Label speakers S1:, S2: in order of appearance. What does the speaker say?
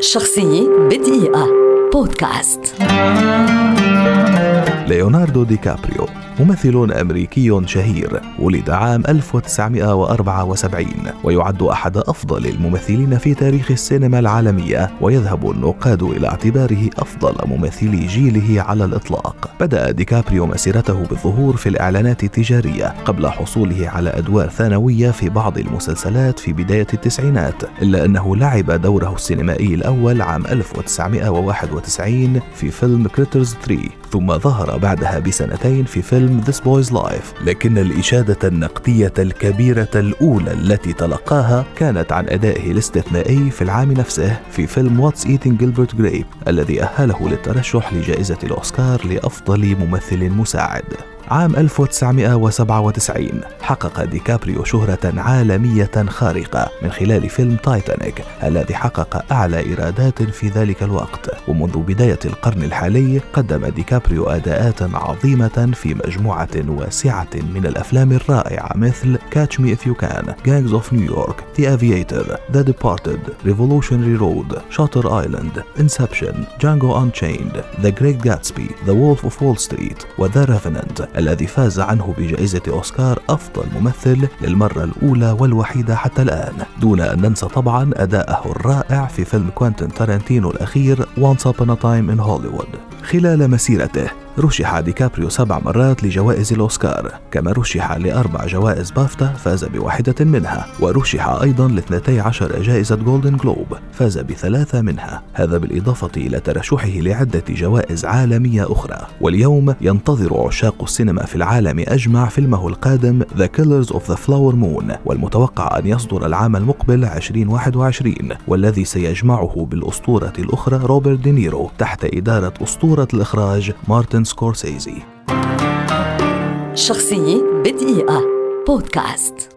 S1: شخصية بدقيقة. بودكاست.
S2: ليوناردو دي كابريو. ممثل أمريكي شهير ولد عام 1974 ويعد أحد أفضل الممثلين في تاريخ السينما العالمية ويذهب النقاد إلى اعتباره أفضل ممثلي جيله على الإطلاق. بدأ ديكابريو مسيرته بالظهور في الإعلانات التجارية قبل حصوله على أدوار ثانوية في بعض المسلسلات في بداية التسعينات إلا أنه لعب دوره السينمائي الأول عام 1991 في فيلم Critters 3 ثم ظهر بعدها بسنتين في فيلم This Boy's Life. لكن الإشادة النقدية الكبيرة الأولى التي تلقاها كانت عن أدائه الاستثنائي في العام نفسه في فيلم What's Eating Gilbert Grape الذي أهله للترشح لجائزة الأوسكار لأفضل ممثل مساعد. عام 1997 حقق ديكابريو شهرة عالمية خارقة من خلال فيلم تايتانيك الذي حقق أعلى إيرادات في ذلك الوقت. ومنذ بداية القرن الحالي قدم ديكابريو أداءات عظيمة في مجموعة واسعة من الأفلام الرائعة مثل Catch Me If You Can, Gangs of New York, The Aviator, The Departed, Revolutionary Road, Shutter Island, Inception, Django Unchained, The Great Gatsby, The Wolf of Wall Street و The Revenant. الذي فاز عنه بجائزة أوسكار أفضل ممثل للمرة الأولى والوحيدة حتى الآن. دون أن ننسى طبعا أداءه الرائع في فيلم كوينتين تارانتينو الأخير Once Upon a Time in Hollywood. خلال مسيرته رشح ديكابريو سبع مرات لجوائز الأوسكار كما رشح لأربع جوائز بافتا فاز بواحدة منها ورشح أيضا لاثنتي عشر جائزة جولدن جلوب فاز بثلاثة منها. هذا بالإضافة إلى ترشحه لعدة جوائز عالمية أخرى. واليوم ينتظر عشاق السينما في العالم أجمع فيلمه القادم The Killers of the Flower Moon والمتوقع أن يصدر العام المقبل 2021 والذي سيجمعه بالأسطورة الأخرى روبرت دينيرو تحت إدارة أسطورة الإخراج مارتن سكورسيزي
S1: شخصية بدقيقة. بودكاست.